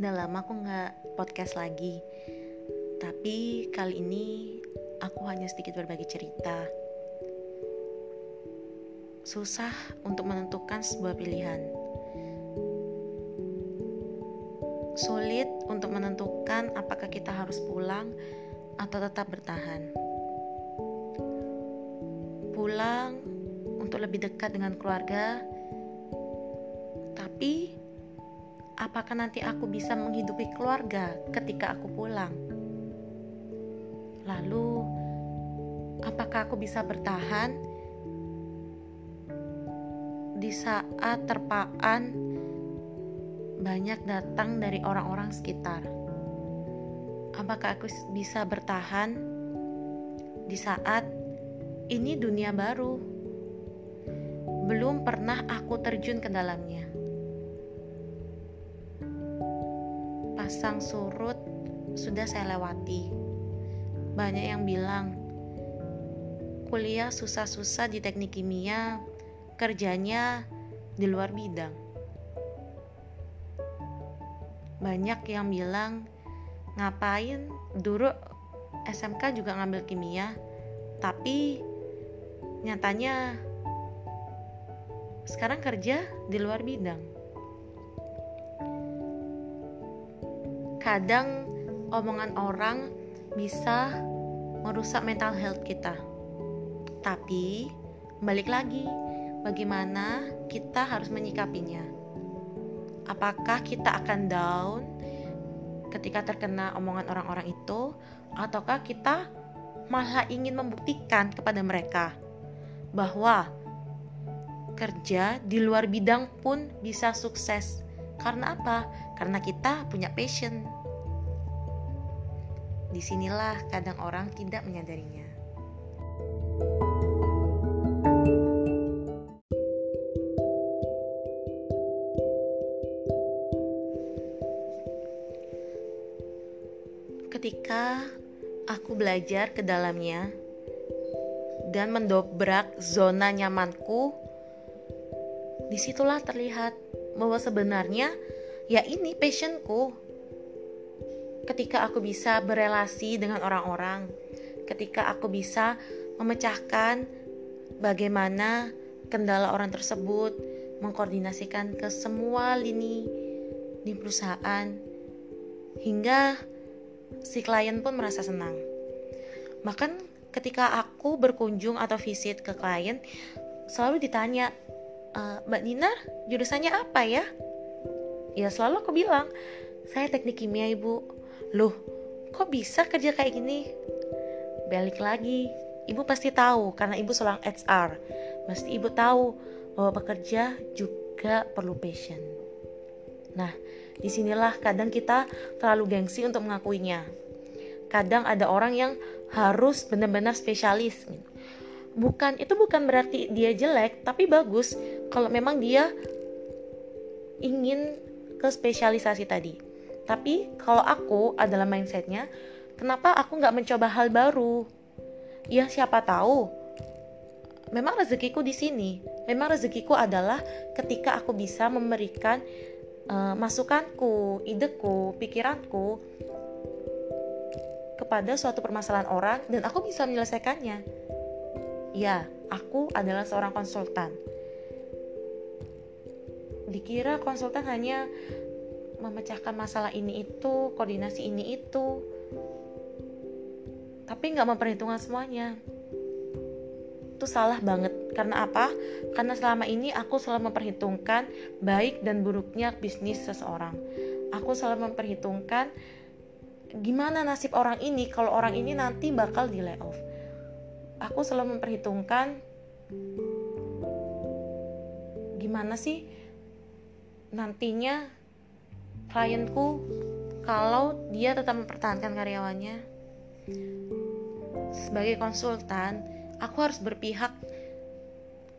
udah lama aku nggak podcast lagi. Tapi kali ini aku hanya sedikit berbagi cerita. Susah untuk menentukan sebuah pilihan. Sulit untuk menentukan apakah kita harus pulang atau tetap bertahan. Pulang untuk lebih dekat dengan keluarga, tapi apakah nanti aku bisa menghidupi keluarga ketika aku pulang? Lalu, apakah aku bisa bertahan di saat terpaan banyak datang dari orang-orang sekitar? Apakah aku bisa bertahan di saat ini dunia baru? Belum pernah aku terjun ke dalamnya. Pasang surut sudah saya lewati. Banyak yang bilang, kuliah susah-susah di teknik kimia, kerjanya di luar bidang. Banyak yang bilang, ngapain dulu SMK juga ngambil kimia, tapi nyatanya sekarang kerja di luar bidang. Kadang omongan orang bisa merusak mental health kita. Tapi balik lagi, bagaimana kita harus menyikapinya? Apakah kita akan down ketika terkena omongan orang-orang itu, ataukah kita malah ingin membuktikan kepada mereka bahwa kerja di luar bidang pun bisa sukses? Karena apa? Karena kita punya passion. Di sinilah kadang orang tidak menyadarinya. Ketika aku belajar ke dalamnya dan mendobrak zona nyamanku, di situlah terlihat bahwa sebenarnya ya ini passionku ketika aku bisa berelasi dengan orang-orang ketika aku bisa memecahkan bagaimana kendala orang tersebut mengkoordinasikan ke semua lini di perusahaan hingga si klien pun merasa senang bahkan ketika aku berkunjung atau visit ke klien selalu ditanya uh, Mbak Nina jurusannya apa ya? Ya selalu aku bilang, saya teknik kimia ibu. Loh, kok bisa kerja kayak gini? Balik lagi, ibu pasti tahu karena ibu seorang HR. Pasti ibu tahu bahwa bekerja juga perlu passion. Nah, di sinilah kadang kita terlalu gengsi untuk mengakuinya. Kadang ada orang yang harus benar-benar spesialis. Bukan itu bukan berarti dia jelek tapi bagus kalau memang dia ingin ke spesialisasi tadi tapi kalau aku adalah mindsetnya kenapa aku nggak mencoba hal baru? Ya siapa tahu. Memang rezekiku di sini. Memang rezekiku adalah ketika aku bisa memberikan uh, masukanku ideku pikiranku kepada suatu permasalahan orang dan aku bisa menyelesaikannya. Ya, aku adalah seorang konsultan. Dikira konsultan hanya memecahkan masalah ini itu, koordinasi ini itu, tapi nggak memperhitungkan semuanya. Itu salah banget. Karena apa? Karena selama ini aku selalu memperhitungkan baik dan buruknya bisnis seseorang. Aku selalu memperhitungkan gimana nasib orang ini kalau orang ini nanti bakal di layoff aku selalu memperhitungkan gimana sih nantinya klienku kalau dia tetap mempertahankan karyawannya sebagai konsultan aku harus berpihak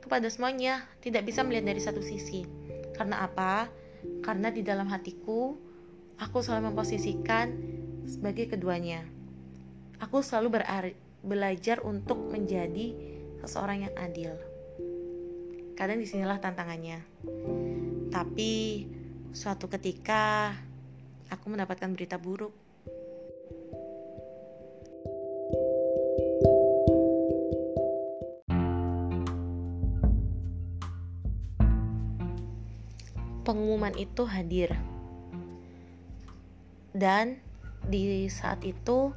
kepada semuanya tidak bisa melihat dari satu sisi karena apa karena di dalam hatiku aku selalu memposisikan sebagai keduanya aku selalu belajar untuk menjadi seseorang yang adil. Kadang di sinilah tantangannya. Tapi suatu ketika aku mendapatkan berita buruk. Pengumuman itu hadir, dan di saat itu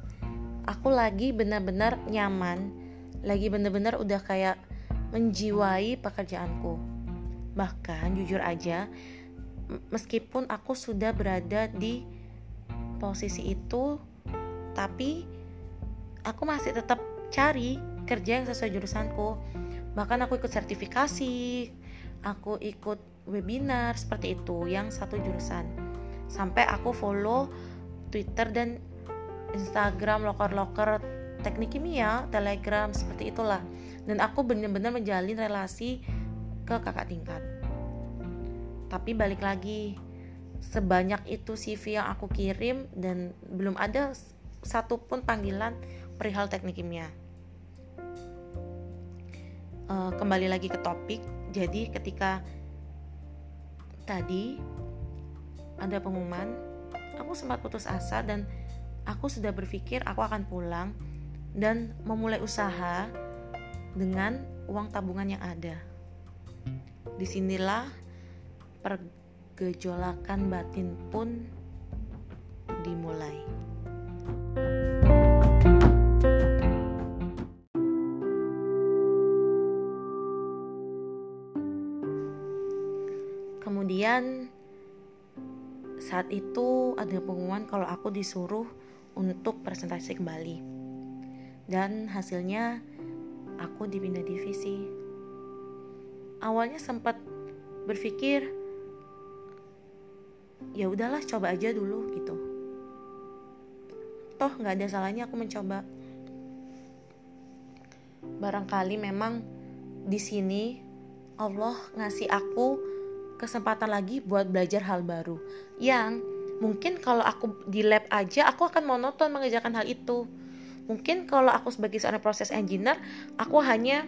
aku lagi benar-benar nyaman, lagi benar-benar udah kayak menjiwai pekerjaanku. Bahkan jujur aja, meskipun aku sudah berada di posisi itu tapi aku masih tetap cari kerja yang sesuai jurusanku. Bahkan aku ikut sertifikasi aku ikut webinar seperti itu yang satu jurusan. Sampai aku follow Twitter dan Instagram loker-loker teknik kimia, Telegram seperti itulah. Dan aku benar-benar menjalin relasi ke kakak tingkat tapi balik lagi sebanyak itu CV yang aku kirim dan belum ada satupun panggilan perihal teknik kimia. Uh, kembali lagi ke topik. Jadi ketika tadi ada pengumuman aku sempat putus asa dan aku sudah berpikir aku akan pulang dan memulai usaha dengan uang tabungan yang ada. Di sinilah pergejolakan batin pun dimulai. Kemudian saat itu ada pengumuman kalau aku disuruh untuk presentasi kembali. Dan hasilnya aku dipindah divisi. Awalnya sempat berpikir ya udahlah coba aja dulu gitu. Toh nggak ada salahnya aku mencoba. Barangkali memang di sini Allah ngasih aku kesempatan lagi buat belajar hal baru. Yang mungkin kalau aku di lab aja aku akan monoton mengerjakan hal itu. Mungkin kalau aku sebagai seorang proses engineer aku hanya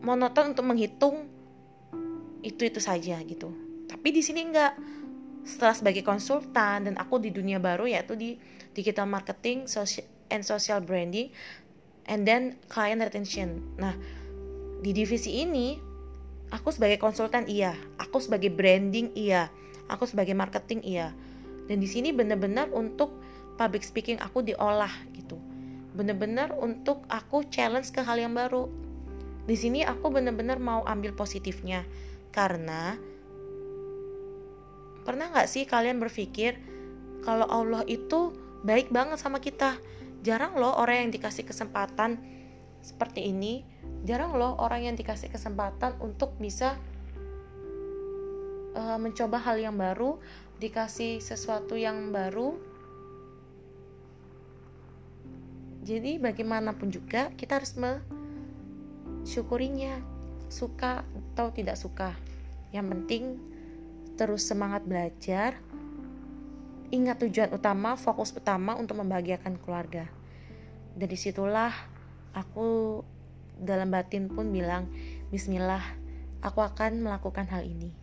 monoton untuk menghitung itu itu saja gitu. Tapi di sini enggak setelah sebagai konsultan dan aku di dunia baru yaitu di digital marketing social and social branding and then client retention. Nah di divisi ini aku sebagai konsultan iya. Aku sebagai branding iya. Aku sebagai marketing iya. Dan di sini benar-benar untuk public speaking aku diolah gitu. Benar-benar untuk aku challenge ke hal yang baru. Di sini aku benar-benar mau ambil positifnya. Karena Pernah nggak sih kalian berpikir kalau Allah itu baik banget sama kita? Jarang loh orang yang dikasih kesempatan seperti ini. Jarang loh orang yang dikasih kesempatan untuk bisa uh, mencoba hal yang baru, dikasih sesuatu yang baru. Jadi bagaimanapun juga kita harus mensyukurinya, suka atau tidak suka. Yang penting terus semangat belajar, ingat tujuan utama, fokus utama untuk membahagiakan keluarga. Dari situlah aku dalam batin pun bilang, Bismillah, aku akan melakukan hal ini.